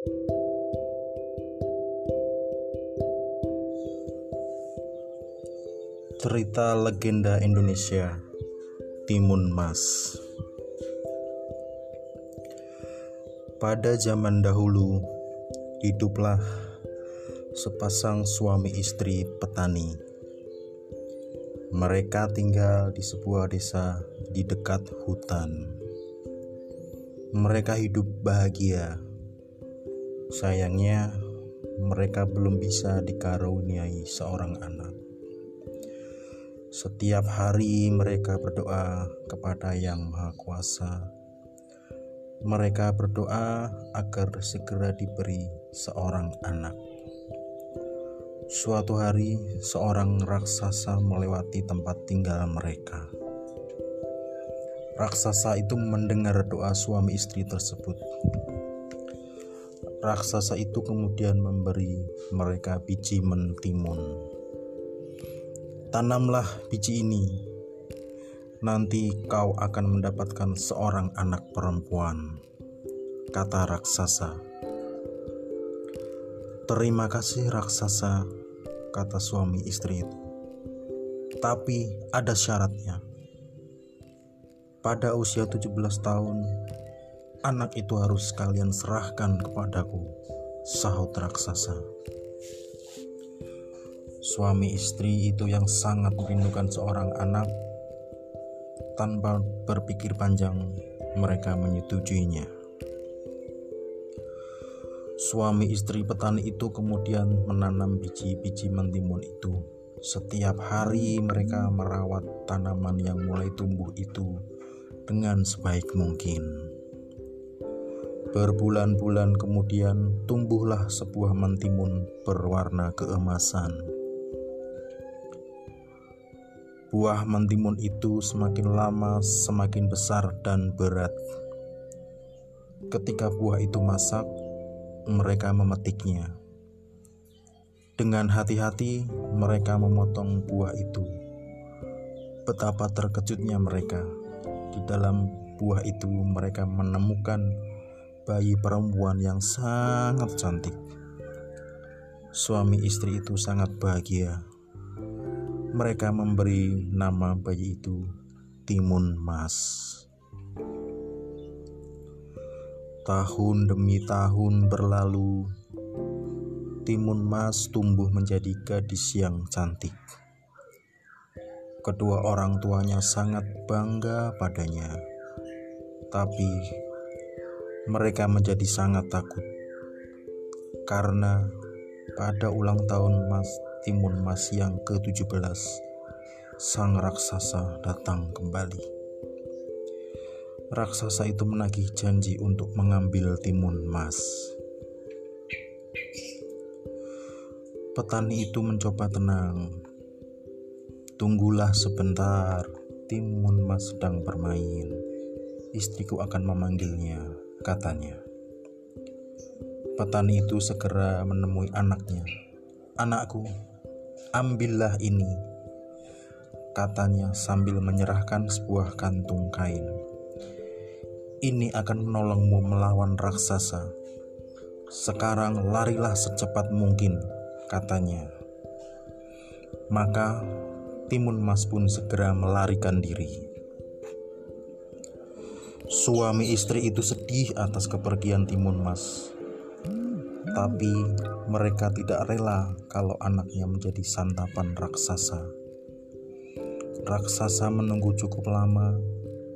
Cerita legenda Indonesia Timun Mas Pada zaman dahulu hiduplah sepasang suami istri petani. Mereka tinggal di sebuah desa di dekat hutan. Mereka hidup bahagia. Sayangnya, mereka belum bisa dikaruniai seorang anak. Setiap hari mereka berdoa kepada Yang Maha Kuasa. Mereka berdoa agar segera diberi seorang anak. Suatu hari, seorang raksasa melewati tempat tinggal mereka. Raksasa itu mendengar doa suami istri tersebut. Raksasa itu kemudian memberi mereka biji mentimun. Tanamlah biji ini, nanti kau akan mendapatkan seorang anak perempuan, kata raksasa. Terima kasih, raksasa, kata suami istri itu. Tapi ada syaratnya. Pada usia 17 tahun, anak itu harus kalian serahkan kepadaku, sahut raksasa. Suami istri itu yang sangat merindukan seorang anak, tanpa berpikir panjang, mereka menyetujuinya. Suami istri petani itu kemudian menanam biji-biji mentimun itu. Setiap hari mereka merawat tanaman yang mulai tumbuh itu dengan sebaik mungkin. Berbulan-bulan kemudian tumbuhlah sebuah mentimun berwarna keemasan. Buah mentimun itu semakin lama semakin besar dan berat. Ketika buah itu masak, mereka memetiknya. Dengan hati-hati, mereka memotong buah itu. Betapa terkejutnya mereka. Di dalam buah itu, mereka menemukan bayi perempuan yang sangat cantik. Suami istri itu sangat bahagia mereka memberi nama bayi itu Timun Mas. Tahun demi tahun berlalu, Timun Mas tumbuh menjadi gadis yang cantik. Kedua orang tuanya sangat bangga padanya, tapi mereka menjadi sangat takut karena pada ulang tahun Mas Timun Mas yang ke-17, sang raksasa datang kembali. Raksasa itu menagih janji untuk mengambil timun mas. Petani itu mencoba tenang. Tunggulah sebentar, timun mas sedang bermain. Istriku akan memanggilnya, katanya. Petani itu segera menemui anaknya. Anakku, Ambillah ini, katanya sambil menyerahkan sebuah kantung kain. Ini akan menolongmu melawan raksasa. Sekarang larilah secepat mungkin, katanya. Maka Timun Mas pun segera melarikan diri. Suami istri itu sedih atas kepergian Timun Mas tapi mereka tidak rela kalau anaknya menjadi santapan raksasa. Raksasa menunggu cukup lama,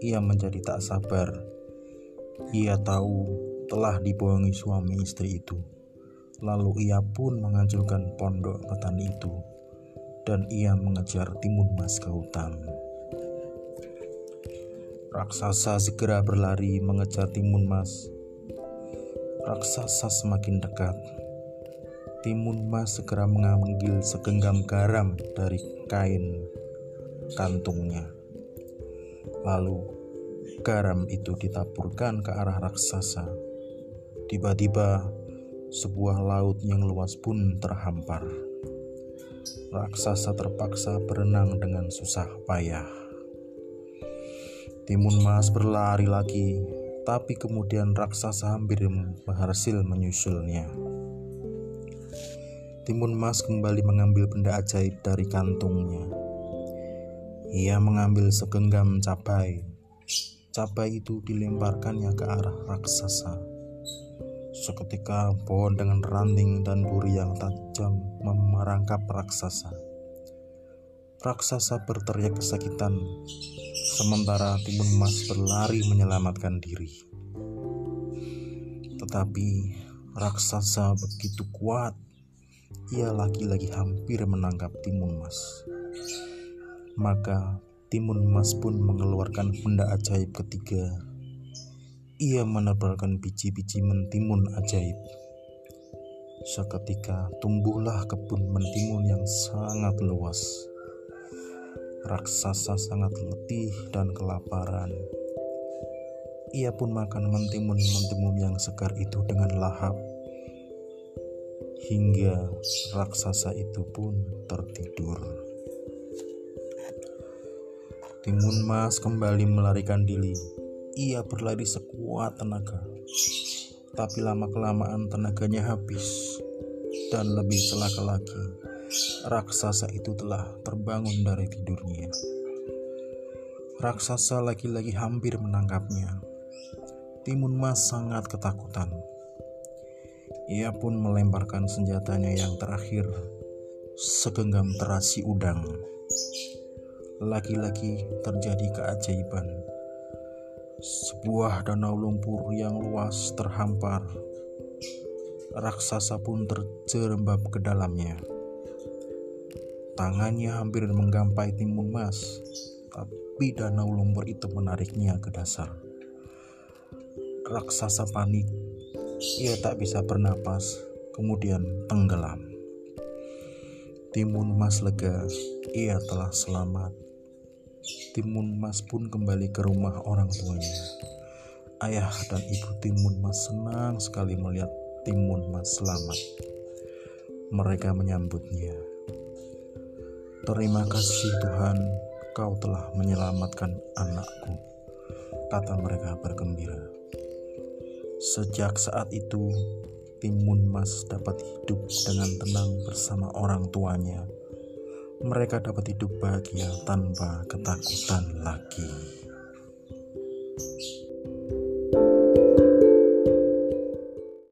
ia menjadi tak sabar. Ia tahu telah dibohongi suami istri itu. Lalu ia pun menghancurkan pondok petani itu dan ia mengejar timun mas ke hutan. Raksasa segera berlari mengejar timun mas raksasa semakin dekat. Timun Mas segera mengambil segenggam garam dari kain kantungnya. Lalu garam itu ditaburkan ke arah raksasa. Tiba-tiba sebuah laut yang luas pun terhampar. Raksasa terpaksa berenang dengan susah payah. Timun Mas berlari lagi Tapi kemudian raksasa hampir berhasil menyusulnya. Timun Mas kembali mengambil benda ajaib dari kantungnya. Ia mengambil segenggam cabai. Cabai itu dilemparkannya ke arah raksasa. Seketika pohon dengan ranting dan duri yang tajam memerangkap raksasa. Raksasa berteriak kesakitan, sementara Timun Mas berlari menyelamatkan diri. Tetapi raksasa begitu kuat, ia lagi-lagi hampir menangkap Timun Mas. Maka Timun Mas pun mengeluarkan benda ajaib ketiga. Ia menebalkan biji-biji mentimun ajaib. Seketika tumbuhlah kebun mentimun yang sangat luas raksasa sangat letih dan kelaparan. Ia pun makan mentimun-mentimun yang segar itu dengan lahap, hingga raksasa itu pun tertidur. Timun Mas kembali melarikan diri. Ia berlari sekuat tenaga, tapi lama-kelamaan tenaganya habis, dan lebih celaka lagi raksasa itu telah terbangun dari tidurnya. Raksasa lagi-lagi hampir menangkapnya. Timun Mas sangat ketakutan. Ia pun melemparkan senjatanya yang terakhir, segenggam terasi udang. Lagi-lagi terjadi keajaiban. Sebuah danau lumpur yang luas terhampar. Raksasa pun terjerembab ke dalamnya. Tangannya hampir menggampai timun mas, tapi danau lumpur itu menariknya ke dasar. Raksasa panik, ia tak bisa bernapas, kemudian tenggelam. Timun Mas lega, ia telah selamat. Timun Mas pun kembali ke rumah orang tuanya. Ayah dan ibu Timun Mas senang sekali melihat Timun Mas selamat. Mereka menyambutnya. Terima kasih Tuhan, Kau telah menyelamatkan anakku, kata mereka bergembira. Sejak saat itu, Timun Mas dapat hidup dengan tenang bersama orang tuanya. Mereka dapat hidup bahagia tanpa ketakutan lagi.